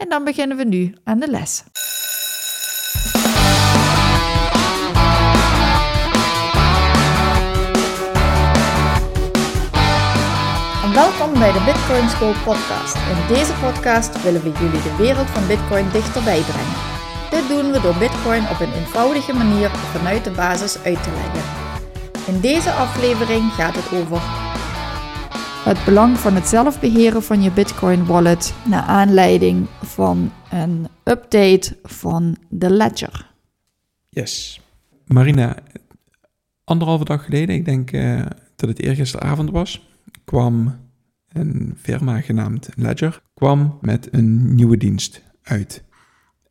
en dan beginnen we nu aan de les. En welkom bij de Bitcoin School podcast. In deze podcast willen we jullie de wereld van Bitcoin dichterbij brengen. Dit doen we door Bitcoin op een eenvoudige manier vanuit de basis uit te leggen. In deze aflevering gaat het over het belang van het zelf beheren van je Bitcoin wallet naar aanleiding van een update van de Ledger. Yes. Marina, anderhalve dag geleden, ik denk uh, dat het eergisteravond was, kwam een firma genaamd Ledger kwam met een nieuwe dienst uit.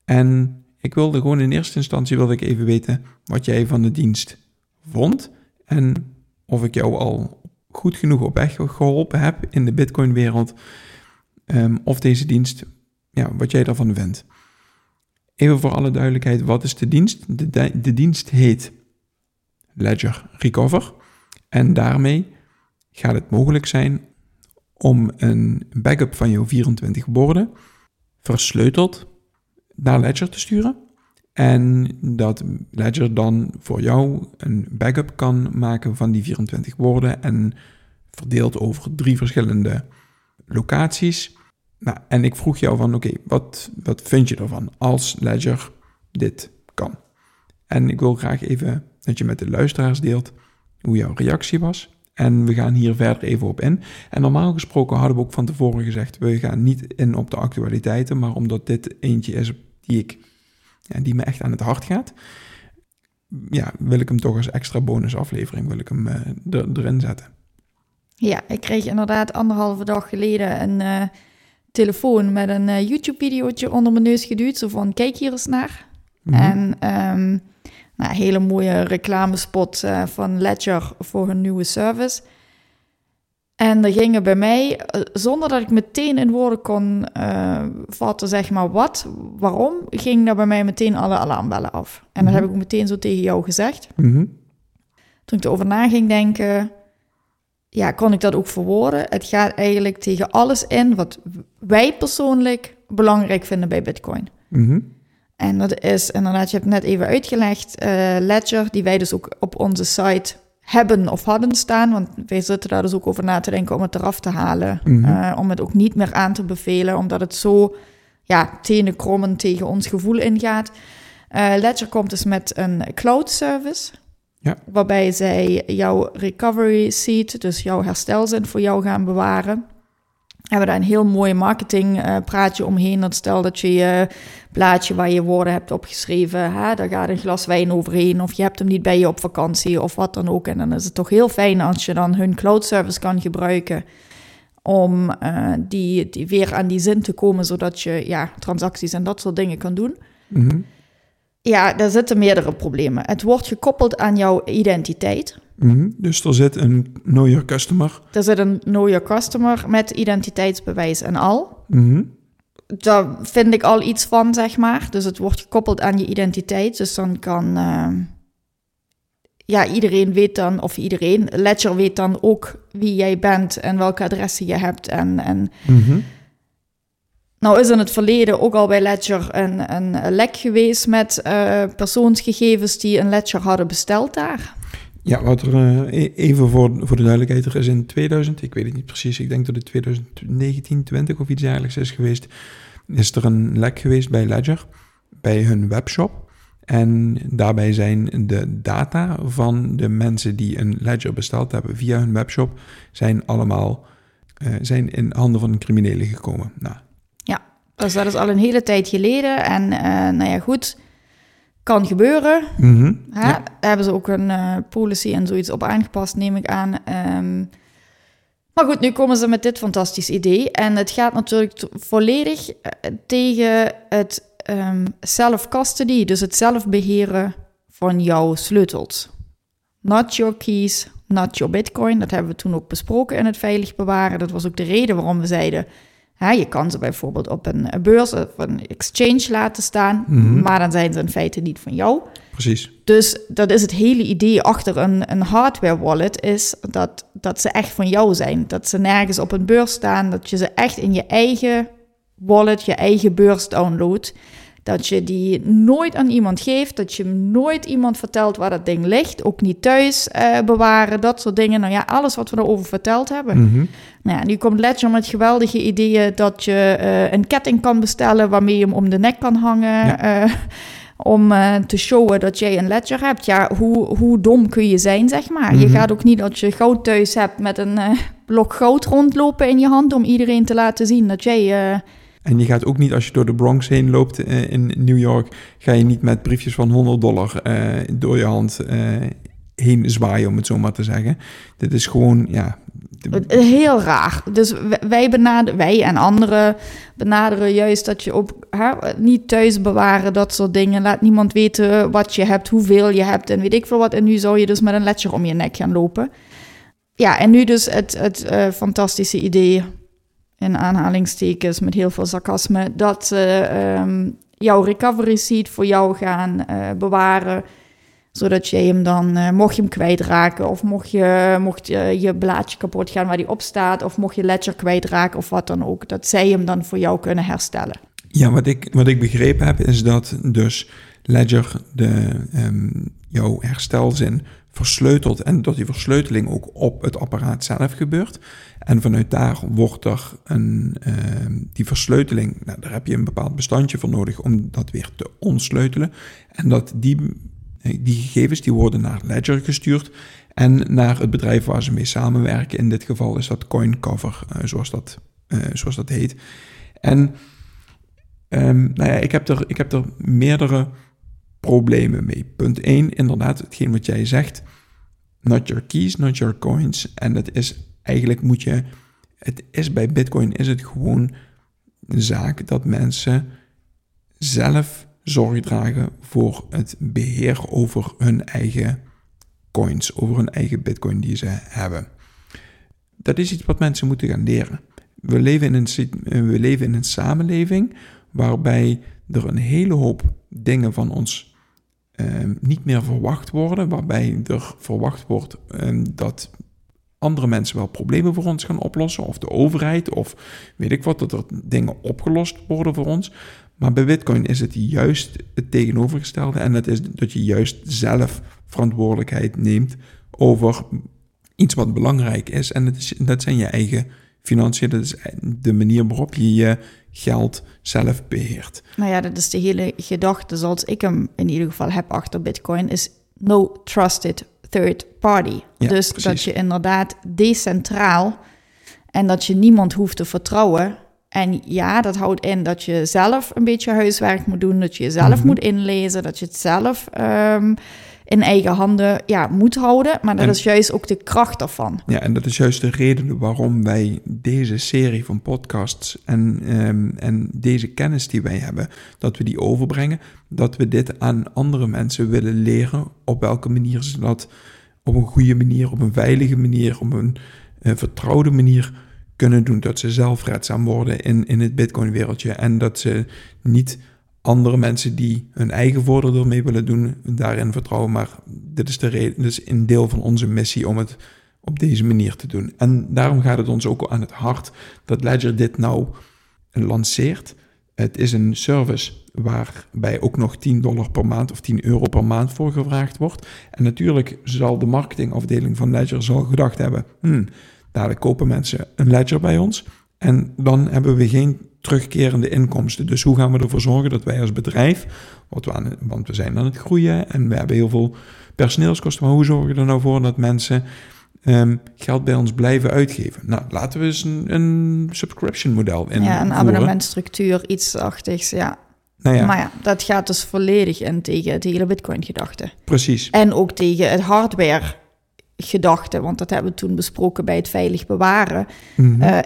En ik wilde gewoon in eerste instantie wilde ik even weten wat jij van de dienst vond en of ik jou al goed genoeg op weg geholpen heb in de Bitcoin-wereld, um, of deze dienst, ja, wat jij daarvan vindt. Even voor alle duidelijkheid, wat is de dienst? De, de, dienst heet Ledger Recover. En daarmee gaat het mogelijk zijn om een backup van jouw 24 woorden versleuteld naar Ledger te sturen. En dat Ledger dan voor jou een backup kan maken van die 24 woorden en verdeeld over drie verschillende locaties. Nou, en ik vroeg jou van, oké, wat, wat vind je ervan als Ledger dit kan? En ik wil graag even dat je met de luisteraars deelt hoe jouw reactie was. En we gaan hier verder even op in. En normaal gesproken hadden we ook van tevoren gezegd, we gaan niet in op de actualiteiten, maar omdat dit eentje is die ik ja, die me echt aan het hart gaat, ja, wil ik hem toch als extra bonusaflevering wil ik hem, uh, er, erin zetten. Ja, ik kreeg inderdaad anderhalve dag geleden een uh, telefoon met een uh, YouTube-videootje onder mijn neus geduwd. Zo van, kijk hier eens naar. Mm -hmm. En um, nou, hele mooie reclamespot van Ledger voor hun nieuwe service. En er gingen bij mij, zonder dat ik meteen in woorden kon uh, vatten, zeg maar wat, waarom, ging daar bij mij meteen alle alarmbellen af. En dat mm -hmm. heb ik ook meteen zo tegen jou gezegd. Mm -hmm. Toen ik erover na ging denken, ja, kon ik dat ook verwoorden. Het gaat eigenlijk tegen alles in wat wij persoonlijk belangrijk vinden bij Bitcoin. Mm -hmm. En dat is inderdaad, je hebt net even uitgelegd, uh, Ledger, die wij dus ook op onze site hebben of hadden staan. Want wij zitten daar dus ook over na te denken om het eraf te halen. Mhm. Uh, om het ook niet meer aan te bevelen, omdat het zo ja, tenenkrommen tegen ons gevoel ingaat. Uh, Ledger komt dus met een cloud service. Ja. Waarbij zij jouw recovery seed, dus jouw herstelzin voor jou gaan bewaren. Hebben daar een heel mooi marketingpraatje uh, omheen. Dat stel dat je je plaatje waar je woorden hebt opgeschreven, hè, daar gaat een glas wijn overheen. Of je hebt hem niet bij je op vakantie of wat dan ook. En dan is het toch heel fijn als je dan hun cloud service kan gebruiken. Om uh, die, die weer aan die zin te komen, zodat je ja, transacties en dat soort dingen kan doen. Mm -hmm. Ja, daar zitten meerdere problemen. Het wordt gekoppeld aan jouw identiteit. Mm -hmm. Dus er zit een Know Your Customer. Er zit een Know Your Customer met identiteitsbewijs en al. Mm -hmm. Daar vind ik al iets van, zeg maar. Dus het wordt gekoppeld aan je identiteit. Dus dan kan... Uh, ja, iedereen weet dan, of iedereen, Ledger weet dan ook wie jij bent en welke adressen je hebt. En, en mm -hmm. Nou is in het verleden ook al bij Ledger een, een lek geweest met uh, persoonsgegevens die een Ledger hadden besteld daar. Ja, wat er uh, even voor, voor de duidelijkheid, er is in 2000, ik weet het niet precies, ik denk dat het 2019, 20 of iets dergelijks is geweest, is er een lek geweest bij Ledger, bij hun webshop. En daarbij zijn de data van de mensen die een Ledger besteld hebben via hun webshop, zijn allemaal uh, zijn in handen van criminelen gekomen. Nou, dus dat is al een hele tijd geleden. En uh, nou ja, goed, kan gebeuren. Mm -hmm. Hè? Ja. Daar hebben ze ook een uh, policy en zoiets op aangepast, neem ik aan. Um, maar goed, nu komen ze met dit fantastisch idee. En het gaat natuurlijk volledig uh, tegen het um, self-custody, dus het zelf beheren van jouw sleutels. Not your keys, not your bitcoin. Dat hebben we toen ook besproken in het veilig bewaren. Dat was ook de reden waarom we zeiden... Hè, je kan ze bijvoorbeeld op een beurs of een exchange laten staan... Mhm. maar dan zijn ze in feite niet van jou. Precies. Dus dat is het hele idee achter een, een hardware wallet... is dat, dat ze echt van jou zijn. Dat ze nergens op een beurs staan. Dat je ze echt in je eigen wallet, je eigen beurs downloadt. Dat je die nooit aan iemand geeft. Dat je nooit iemand vertelt waar dat ding ligt. Ook niet thuis eh, bewaren. Dat soort dingen. Nou ja, alles wat we erover verteld hebben. Mhm. Nou ja, nu komt Ledger met geweldige ideeën dat je eh, een ketting kan bestellen waarmee je hem om de nek kan hangen. eh, om te showen dat jij een ledger hebt. Ja, hoe, hoe dom kun je zijn, zeg maar. Je Mhm. gaat ook niet als je goud thuis hebt met een blok goud rondlopen in je hand om iedereen te laten zien dat jij... En je gaat ook niet als je door de Bronx heen loopt eh, in New York, ga je niet met briefjes van 100 dollar eh, door je hand eh, heen zwaaien, om het zo maar te zeggen. Dit is gewoon, ja. Heel raar. Dus wij, wij en anderen benaderen juist dat je op hè, niet thuis bewaren, dat soort dingen. Laat niemand weten wat je hebt, hoeveel je hebt en weet ik veel wat. En nu zou je dus met een ledger om je nek gaan lopen. Ja, en nu dus het, het fantastische idee, in aanhalingstekens met heel veel sarcasme, dat ze ehm, jouw recovery seat voor jou gaan eh, bewaren zodat je hem dan, eh, mocht je hem kwijtraken... of mocht je, mocht je, je blaadje kapot gaan waar die op staat... of mocht je ledger kwijtraken of wat dan ook... dat zij hem dan voor jou kunnen herstellen. Ja, wat ik, wat ik begrepen heb is dat dus Ledger de, ehm, jouw herstelzin versleutelt en dat die versleuteling ook op het apparaat zelf gebeurt. En vanuit daar wordt er een, ehm, die versleuteling, nou, daar heb je een bepaald bestandje voor nodig om dat weer te ontsleutelen. En dat die, eh, die gegevens die worden naar Ledger gestuurd en naar het bedrijf waar ze mee samenwerken. In dit geval is dat CoinCover, eh, zoals, dat, eh, zoals dat heet. En Ehm, nou ja, ik heb, er, ik heb er meerdere problemen mee. Punt 1, inderdaad, hetgeen wat jij zegt. Not your keys, not your coins. En dat is eigenlijk moet je. Het is bij Bitcoin is het gewoon een zaak dat mensen zelf zorg dragen voor het beheer over hun eigen coins, over hun eigen Bitcoin die ze hebben. Dat is iets wat mensen moeten gaan leren. We leven in een, eh, we leven in een samenleving waarbij er een hele hoop dingen van ons ehm, niet meer verwacht worden, waarbij er verwacht wordt ehm, dat andere mensen wel problemen voor ons gaan oplossen, of de overheid, of weet ik wat, dat er dingen opgelost worden voor ons. Maar bij Bitcoin is het juist het tegenovergestelde en dat is dat je juist zelf verantwoordelijkheid neemt over iets wat belangrijk is. En dat, is, dat zijn je eigen financiën, dat is de manier waarop je je geld zelf beheert. Nou ja, dat is de hele gedachte zoals ik hem in ieder geval heb achter Bitcoin... is no trusted third party. Ja, dus precies. dat je inderdaad decentraal... en dat je niemand hoeft te vertrouwen... En ja, dat houdt in dat je zelf een beetje huiswerk moet doen, dat je jezelf Mhm. moet inlezen, dat je het zelf ehm, in eigen handen ja, moet houden. Maar dat En- is juist ook de kracht daarvan. Ja, en dat is juist de reden waarom wij deze serie van podcasts en, ehm, en deze kennis die wij hebben, dat we die overbrengen, dat we dit aan andere mensen willen leren, op welke manier ze dat op een goede manier, op een veilige manier, op een eh, vertrouwde manier kunnen doen. Dat ze zelfredzaam worden in, in het Bitcoin-wereldje en dat ze niet andere mensen die hun eigen voordeel ermee willen doen, daarin vertrouwen. Maar dit is, de reden, dit is een deel van onze missie om het op deze manier te doen. En daarom gaat het ons ook aan het hart dat Ledger dit nou lanceert. Het is een service waarbij ook nog 10 dollar per maand of 10 euro per maand voor gevraagd wordt. En natuurlijk zal de marketingafdeling van Ledger zal gedacht hebben, hmm, dadelijk kopen mensen een Ledger bij ons. En dan hebben we geen terugkerende inkomsten. Dus hoe gaan we ervoor zorgen dat wij als bedrijf, wat we aan, het- want we zijn aan het groeien en we hebben heel veel personeelskosten, maar hoe zorgen we er nou voor dat mensen ehm, geld bij ons blijven uitgeven? Nou, laten we eens een, een subscription model in. ja, een abonnementstructuur, iets achtigs, ja. Nou ja, Maar ja, dat gaat dus volledig in tegen het hele Bitcoin-gedachte. precies. En ook tegen het hardware gedachte, want dat hebben we toen besproken bij het veilig bewaren. Mhm. Eh,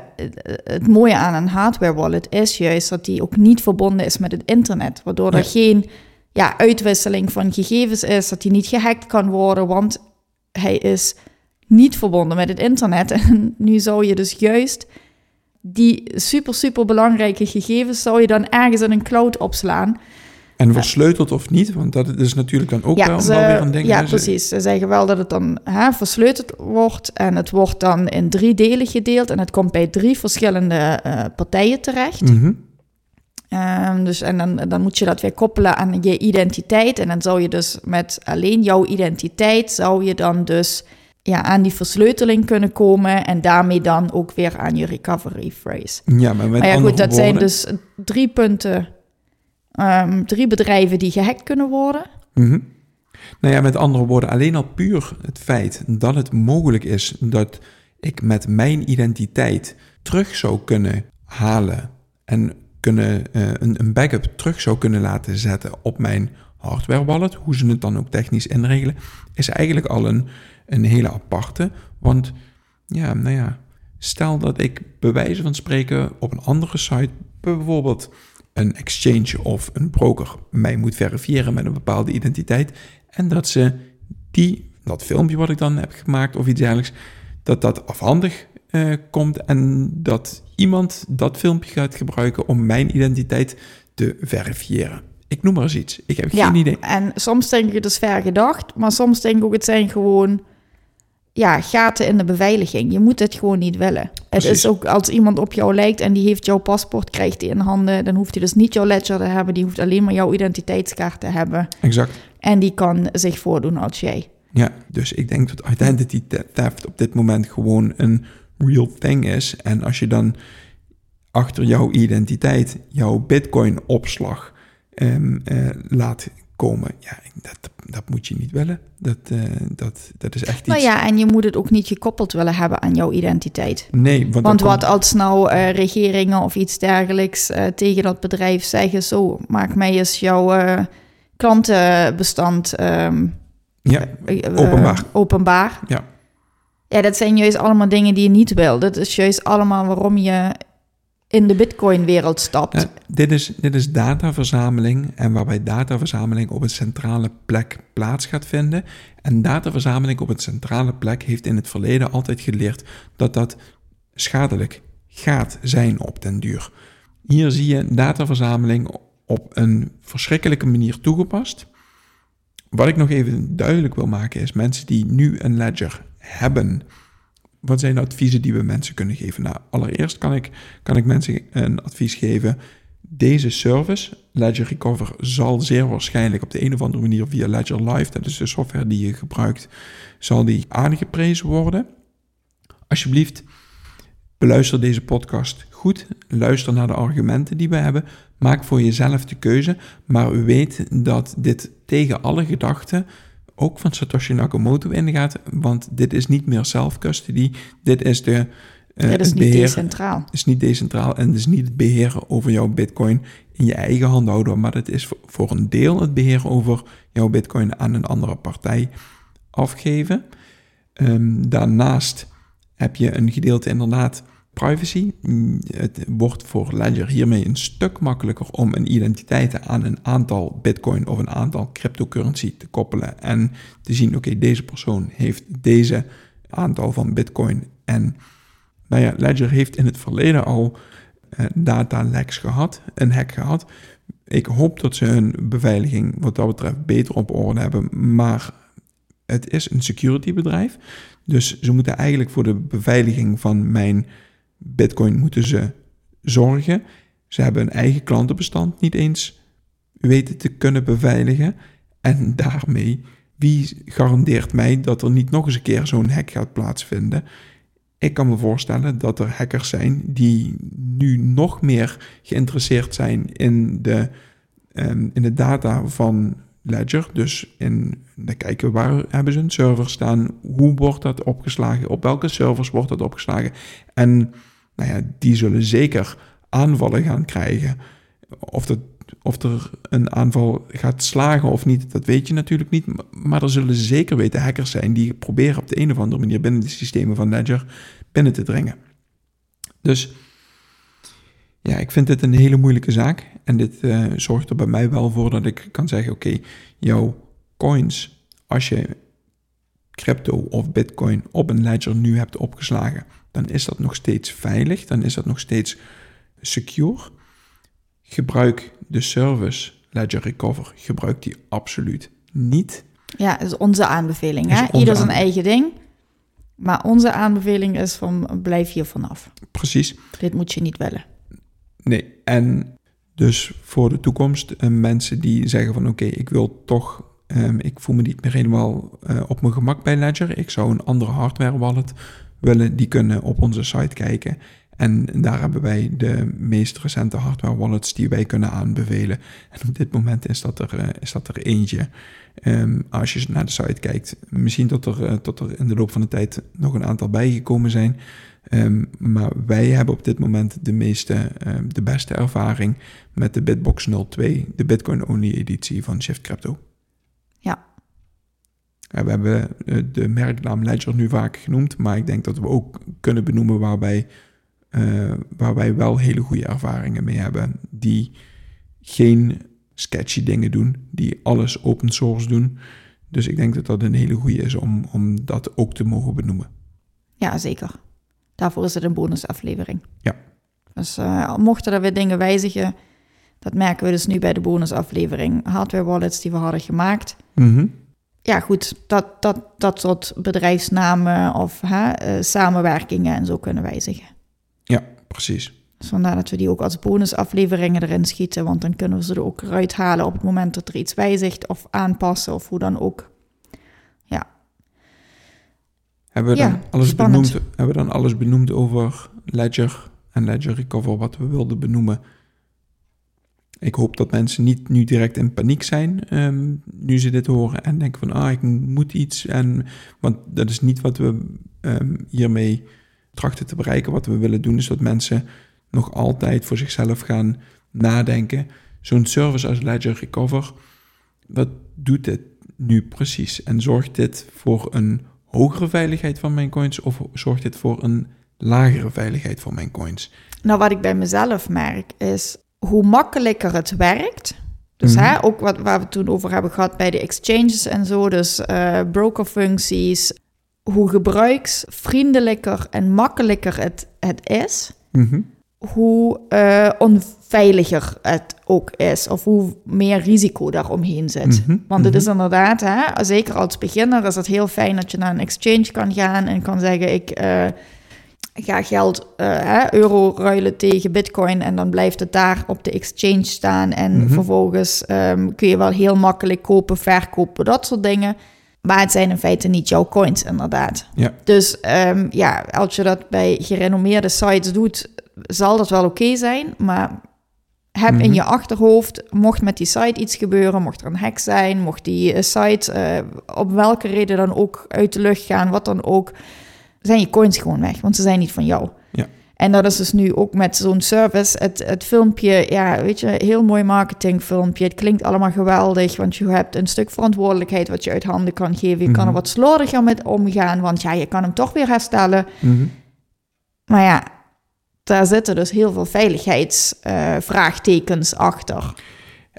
het mooie aan een hardware wallet is juist dat die ook niet verbonden is met het internet, waardoor er geen ja, uitwisseling van gegevens is, dat die niet gehackt kan worden, want hij is niet verbonden met het internet. En nu zou je dus juist die super, super belangrijke gegevens, zou je dan ergens in een cloud opslaan. En versleuteld of niet, want dat is natuurlijk dan ook wel, ze- wel weer een ding. ja precies. Ze zeggen wel dat het dan hè, versleuteld wordt en het wordt dan in drie delen gedeeld en het komt bij drie verschillende eh, partijen terecht. Mhm. Ehm, dus, en dan, dan moet je dat weer koppelen aan je identiteit. En dan zou je dus met alleen jouw identiteit, zou je dan dus ja, aan die versleuteling kunnen komen. En daarmee dan ook weer aan je recovery phrase. Ja, maar met maar ja, goed, dat zijn dus drie punten, ehm, drie bedrijven die gehackt kunnen worden. Mhm. Nou ja, met andere woorden, alleen al puur het feit dat het mogelijk is dat ik met mijn identiteit terug zou kunnen halen en kunnen, eh, een, een backup terug zou kunnen laten zetten op mijn hardware wallet, hoe ze het dan ook technisch inregelen, is eigenlijk al een, een hele aparte. Want ja, nou ja, stel dat ik bij wijze van spreken op een andere site, bijvoorbeeld een exchange of een broker, mij moet verifiëren met een bepaalde identiteit. En dat ze die, dat filmpje wat ik dan heb gemaakt of iets dergelijks, dat dat afhandig eh, komt en dat iemand dat filmpje gaat gebruiken om mijn identiteit te verifiëren. Ik noem maar eens iets. Ik heb Ja, geen idee. en soms denk ik het is ver gedacht, maar soms denk ik ook het zijn gewoon ja, gaten in de beveiliging. Je moet het gewoon niet willen. Het is ook als iemand op jou lijkt en die heeft jouw paspoort, krijgt hij in handen, dan hoeft hij dus niet jouw ledger te hebben, die hoeft alleen maar jouw identiteitskaart te hebben. Exact. En die kan zich voordoen als jij. Ja, dus ik denk dat identity the- theft op dit moment gewoon een real thing is. En als je dan achter jouw identiteit jouw bitcoin-opslag ehm, eh, laat komen, ja, dat, dat moet je niet willen. Dat, eh, dat, dat is echt iets... Nou ja, en je moet het ook niet gekoppeld willen hebben aan jouw identiteit. Nee, want, Want komt- wat als nou eh, regeringen of iets dergelijks eh, tegen dat bedrijf zeggen: Zo, maak mij eens jouw klantenbestand ehm, Ja, Openbaar. openbaar. Ja. Ja, dat zijn juist allemaal dingen die je niet wil. Dat is juist allemaal waarom je in de Bitcoin-wereld stapt. Dit, is, dit is dataverzameling en waarbij dataverzameling op een centrale plek plaats gaat vinden. En dataverzameling op een centrale plek heeft in het verleden altijd geleerd dat dat schadelijk gaat zijn op den duur. Hier zie je dataverzameling op een verschrikkelijke manier toegepast. Wat ik nog even duidelijk wil maken is, mensen die nu een ledger hebben, wat zijn de adviezen die we mensen kunnen geven? Nou, allereerst kan ik, kan ik mensen een advies geven. Deze service, Ledger Recover, zal zeer waarschijnlijk op de een of andere manier via Ledger Live, dat is de software die je gebruikt, zal die aangeprezen worden. Alsjeblieft, beluister deze podcast goed. Luister naar de argumenten die we hebben. Maak voor jezelf de keuze. Maar weet dat dit tegen alle gedachten, ook van Satoshi Nakamoto, ingaat. Want dit is niet meer self-custody. Dit is de. dat is het niet beheer- decentraal. is niet decentraal en is niet het beheren over jouw bitcoin in je eigen hand houden, maar het is voor- een deel het beheer over jouw bitcoin aan een andere partij afgeven. Ehm, daarnaast heb je een gedeelte inderdaad privacy. Mm, Het wordt voor Ledger hiermee een stuk makkelijker om een identiteit aan een aantal bitcoin of een aantal cryptocurrency te koppelen en te zien, oké, deze persoon heeft deze aantal van bitcoin en nou ja, Ledger heeft in het verleden al eh, data leaks gehad, een hack gehad. Ik hoop dat ze hun beveiliging wat dat betreft beter op orde hebben, maar het is een security bedrijf. Dus ze moeten eigenlijk voor de beveiliging van mijn bitcoin moeten ze zorgen. Ze hebben een eigen klantenbestand niet eens weten te kunnen beveiligen. En daarmee, wie garandeert mij dat er niet nog eens een keer zo'n hack gaat plaatsvinden? Ik kan me voorstellen dat er hackers zijn die nu nog meer geïnteresseerd zijn in de, ehm, in de data van Ledger. Dus in dan kijken waar hebben ze een server staan, hoe wordt dat opgeslagen, op welke servers wordt dat opgeslagen. En nou ja, die zullen zeker aanvallen gaan krijgen. Of dat of er een aanval gaat slagen of niet, dat weet je natuurlijk niet. Maar er zullen zeker weten hackers zijn die proberen op de een of andere manier binnen de systemen van Ledger binnen te dringen. Dus ja, ik vind dit een hele moeilijke zaak. En dit uh, zorgt er bij mij wel voor dat ik kan zeggen: oké, jouw coins, als je crypto of bitcoin op een ledger nu hebt opgeslagen, dan is dat nog steeds veilig, dan is dat nog steeds secure. Gebruik de service Ledger Recover, gebruik die absoluut niet. Ja, is onze aanbeveling. Hè? Ieder zijn eigen ding. Maar onze aanbeveling is van blijf hier vanaf. Precies. Dit moet je niet willen. Nee, en dus voor de toekomst, uh, mensen die zeggen van oké, ik wil toch, um, ik voel me niet meer helemaal uh, op mijn gemak bij Ledger. Ik zou een andere hardware wallet willen, die kunnen op onze site kijken. En daar hebben wij de meest recente hardware wallets die wij kunnen aanbevelen. En op dit moment is dat er, uh, is dat er eentje. Um, als je naar de site kijkt, misschien tot er, uh, tot er in de loop van de tijd nog een aantal bijgekomen zijn. Um, maar wij hebben op dit moment de meeste, um, de beste ervaring met de Bitbox 02, de Bitcoin-only editie van Shift Crypto. Ja. we hebben uh, de merknaam Ledger nu vaak genoemd, maar ik denk dat we ook kunnen benoemen waarbij, uh, waar wij wel hele goede ervaringen mee hebben, die geen sketchy dingen doen, die alles open source doen. Dus ik denk dat dat een hele goede is om, om dat ook te mogen benoemen. Ja, zeker. Daarvoor is het een bonusaflevering. Ja. Dus uh, mochten er weer dingen wijzigen, dat merken we dus nu bij de bonusaflevering. Hardware wallets die we hadden gemaakt. Mm -hmm. Ja, goed, dat, dat, dat soort bedrijfsnamen of hè, uh, samenwerkingen en zo kunnen wijzigen. Ja, precies. Dus vandaar dat we die ook als bonusafleveringen erin schieten, want dan kunnen we ze er ook eruit halen op het moment dat er iets wijzigt of aanpassen of hoe dan ook. Ja. Hebben we, ja, dan alles benoemd, hebben we dan alles benoemd over Ledger en Ledger Recover, wat we wilden benoemen? Ik hoop dat mensen niet nu direct in paniek zijn um, nu ze dit horen en denken van ah, ik moet iets. En, want dat is niet wat we um, hiermee trachten te bereiken. Wat we willen doen is dat mensen nog altijd voor zichzelf gaan nadenken. Zo'n service als Ledger Recover, wat doet dit nu precies? En zorgt dit voor een hogere veiligheid van mijn coins of zorgt dit voor een lagere veiligheid van mijn coins? Nou, wat ik bij mezelf merk is hoe makkelijker het werkt. Dus hè, ook wat waar we toen over hebben gehad bij de exchanges en zo, dus uh, brokerfuncties, hoe gebruiksvriendelijker en makkelijker het, het is, -hmm. hoe uh, onveiliger het ook is, of hoe meer risico daaromheen zit. Mhm. Want het is inderdaad, hè, zeker als beginner, is het heel fijn dat je naar een exchange kan gaan en kan zeggen: Ik uh, ga geld, uh, hè, euro ruilen tegen bitcoin en dan blijft het daar op de exchange staan. En Mhm. vervolgens um, kun je wel heel makkelijk kopen, verkopen, dat soort dingen. Maar het zijn in feite niet jouw coins, inderdaad. Ja. Dus um, ja, als je dat bij gerenommeerde sites doet, zal dat wel oké okay zijn. Maar heb in je achterhoofd, mocht met die site iets gebeuren, mocht er een hack zijn, mocht die uh, site uh, op welke reden dan ook uit de lucht gaan, wat dan ook, zijn je coins gewoon weg, want ze zijn niet van jou. Ja. En dat is dus nu ook met zo'n service. Het, het filmpje, ja, weet je, heel mooi marketingfilmpje. Het klinkt allemaal geweldig, want je hebt een stuk verantwoordelijkheid wat je uit handen kan geven. Je kan er wat slordiger met omgaan, want ja, je kan hem toch weer herstellen. Mm-hmm. Maar ja, daar zitten dus heel veel veiligheidsvraagtekens uh, achter.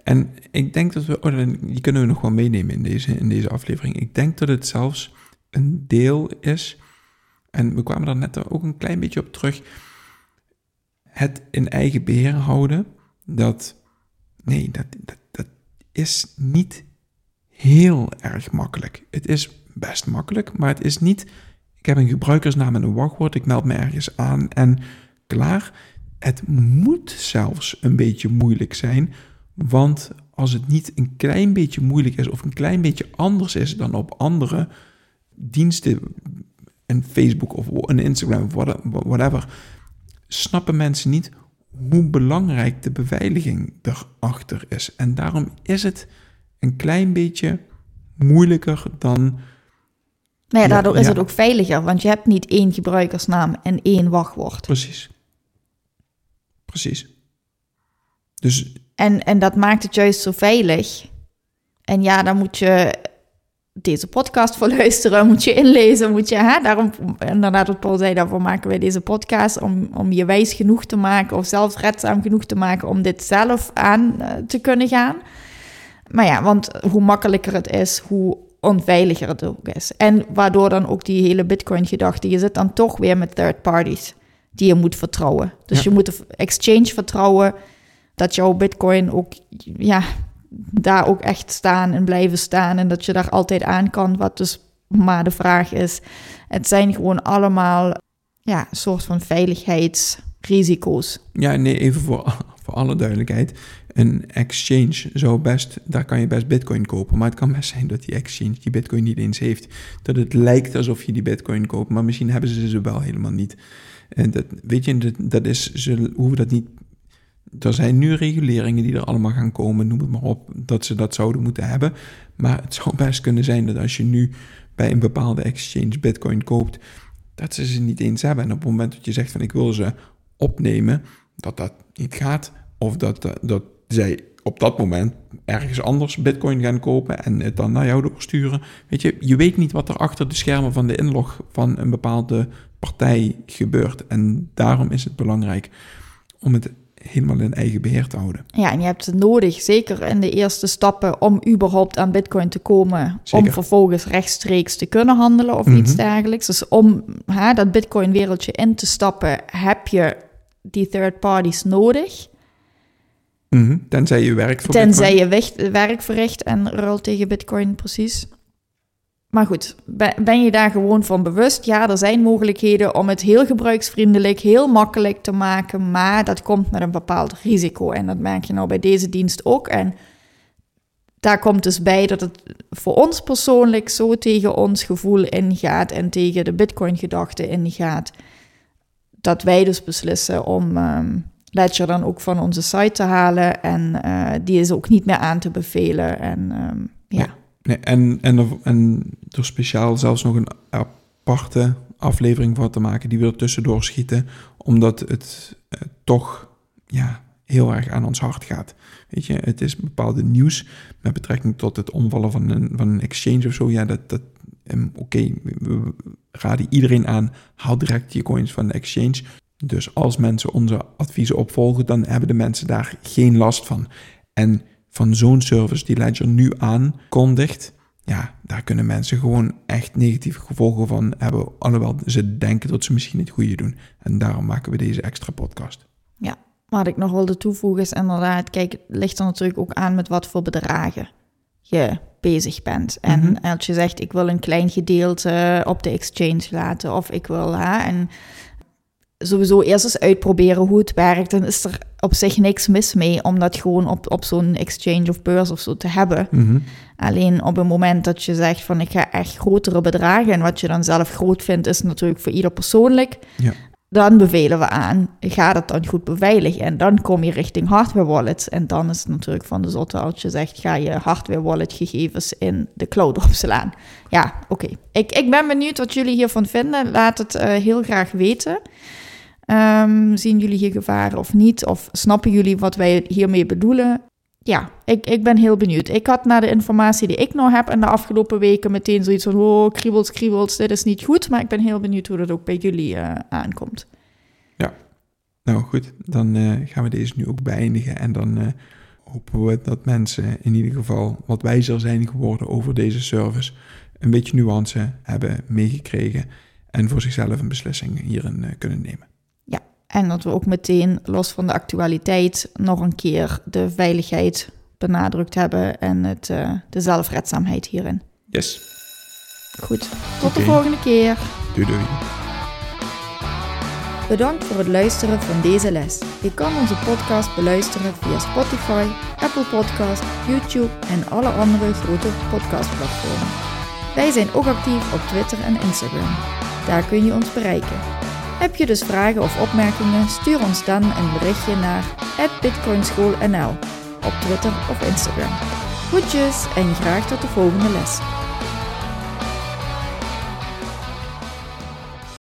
En ik denk dat we, oh, die kunnen we nog wel meenemen in deze, in deze aflevering. Ik denk dat het zelfs een deel is, en we kwamen daar net ook een klein beetje op terug, het in eigen beheer houden, dat, nee, dat, dat, dat is niet heel erg makkelijk. Het is best makkelijk, maar het is niet, ik heb een gebruikersnaam en een wachtwoord, ik meld me ergens aan en klaar. Het moet zelfs een beetje moeilijk zijn, want als het niet een klein beetje moeilijk is of een klein beetje anders is dan op andere diensten, een Facebook of een Instagram of whatever, snappen mensen niet hoe belangrijk de beveiliging erachter is. En daarom is het een klein beetje moeilijker dan. Maar ja, daardoor ja, is ja. het ook veiliger, want je hebt niet één gebruikersnaam en één wachtwoord. Precies. Precies. Dus En, en dat maakt het juist zo veilig. En ja, dan moet je deze podcast voor luisteren, moet je inlezen, moet je, hè, daarom, inderdaad wat Paul zei, daarvoor maken wij deze podcast, om, om je wijs genoeg te maken of zelfredzaam genoeg te maken om dit zelf aan eh, te kunnen gaan. Maar ja, want hoe makkelijker het is, hoe onveiliger het ook is. En waardoor dan ook die hele Bitcoin-gedachte, je zit dan toch weer met third parties die je moet vertrouwen. Dus je moet de exchange vertrouwen dat jouw Bitcoin ook, ja, daar ook echt staan en blijven staan en dat je daar altijd aan kan. Wat dus maar de vraag is. Het zijn gewoon allemaal ja, soort van veiligheidsrisico's. Ja, nee, even voor, voor alle duidelijkheid. Een exchange zou best, daar kan je best bitcoin kopen. Maar het kan best zijn dat die exchange die bitcoin niet eens heeft. Dat het lijkt alsof je die bitcoin koopt, maar misschien hebben ze ze wel helemaal niet. En dat, weet je, dat, dat is, ze hoeven dat niet er zijn nu reguleringen die er allemaal gaan komen, noem het maar op, dat ze dat zouden moeten hebben. Maar het zou best kunnen zijn dat als je nu bij een bepaalde exchange Bitcoin koopt, dat ze ze niet eens hebben. En op het moment dat je zegt van ik wil ze opnemen, dat dat niet gaat. Of dat, dat zij op dat moment ergens anders Bitcoin gaan kopen en het dan naar jou doorsturen. Weet je, je weet niet wat er achter de schermen van de inlog van een bepaalde partij gebeurt. En daarom is het belangrijk om het helemaal in eigen beheer te houden. Ja, en je hebt het nodig, zeker in de eerste stappen, om überhaupt aan Bitcoin te komen. Om vervolgens rechtstreeks te kunnen handelen of iets mhm. dergelijks. Dus om hè, dat Bitcoin-wereldje in te stappen, heb je die third parties nodig. Mm Tenzij je werkt voor Tenzij je werk verricht en ruilt tegen Bitcoin, precies. Maar goed, ben je daar gewoon van bewust? Ja, er zijn mogelijkheden om het heel gebruiksvriendelijk, heel makkelijk te maken, maar dat komt met een bepaald risico. En dat merk je nou bij deze dienst ook. En daar komt dus bij dat het voor ons persoonlijk zo tegen ons gevoel ingaat en tegen de Bitcoin-gedachte ingaat, dat wij dus beslissen om um, Ledger dan ook van onze site te halen. En uh, die is ook niet meer aan te bevelen. En um, ja. En, en, en er speciaal zelfs nog een aparte aflevering van te maken die we er tussendoor schieten, omdat het eh, toch ja, heel erg aan ons hart gaat. Weet je, het is bepaalde nieuws met betrekking tot het omvallen van een, van een exchange of zo. Ja, dat, dat um, oké, we raden iedereen aan, haal direct je coins van de exchange. Dus als mensen onze adviezen opvolgen, dan hebben de mensen daar geen last van. En van zo'n service die Ledger nu aankondigt, ja, daar kunnen mensen gewoon echt negatieve gevolgen van hebben. Alhoewel ze denken dat ze misschien het goede doen. En daarom maken we deze extra podcast. Ja, wat ik nog wilde toevoegen is inderdaad, kijk, het ligt er natuurlijk ook aan met wat voor bedragen je bezig bent. En mhm. als je zegt, ik wil een klein gedeelte op de exchange laten, of ik wil, hè, en sowieso eerst eens uitproberen hoe het werkt. Dan is er op zich niks mis mee om dat gewoon op, op zo'n exchange of beurs of zo te hebben. Mhm. Alleen op het moment dat je zegt van ik ga echt grotere bedragen en wat je dan zelf groot vindt is natuurlijk voor ieder persoonlijk. Ja. Dan bevelen we aan, ga dat dan goed beveiligen. En dan kom je richting hardware wallets. En dan is het natuurlijk van de zotte als je zegt, ga je hardware wallet gegevens in de cloud opslaan. Ja, oké. Ik, ik ben benieuwd wat jullie hiervan vinden. Laat het uh, heel graag weten. Um, zien jullie hier gevaren of niet? Of snappen jullie wat wij hiermee bedoelen? Ja, ik, ik ben heel benieuwd. Ik had na de informatie die ik nog heb in de afgelopen weken meteen zoiets van: oh, kriebels, kriebels, dit is niet goed. Maar ik ben heel benieuwd hoe dat ook bij jullie uh, aankomt. Ja, nou goed, dan uh, gaan we deze nu ook beëindigen. En dan uh, hopen we dat mensen in ieder geval wat wijzer zijn geworden over deze service. Een beetje nuance hebben meegekregen. En voor zichzelf een beslissing hierin kunnen nemen. En dat we ook meteen, los van de actualiteit, nog een keer de veiligheid benadrukt hebben en het, uh, de zelfredzaamheid hierin. Yes. Goed, tot de volgende keer. Doei doei. Bedankt voor het luisteren van deze les. Je kan onze podcast beluisteren via Spotify, Apple Podcast, YouTube en alle andere grote podcastplatformen. Wij zijn ook actief op Twitter en Instagram. Daar kun je ons bereiken. Heb je dus vragen of opmerkingen? Stuur ons dan een berichtje naar bitcoinschoolnl op Twitter of Instagram. Goedjes en graag tot de volgende les.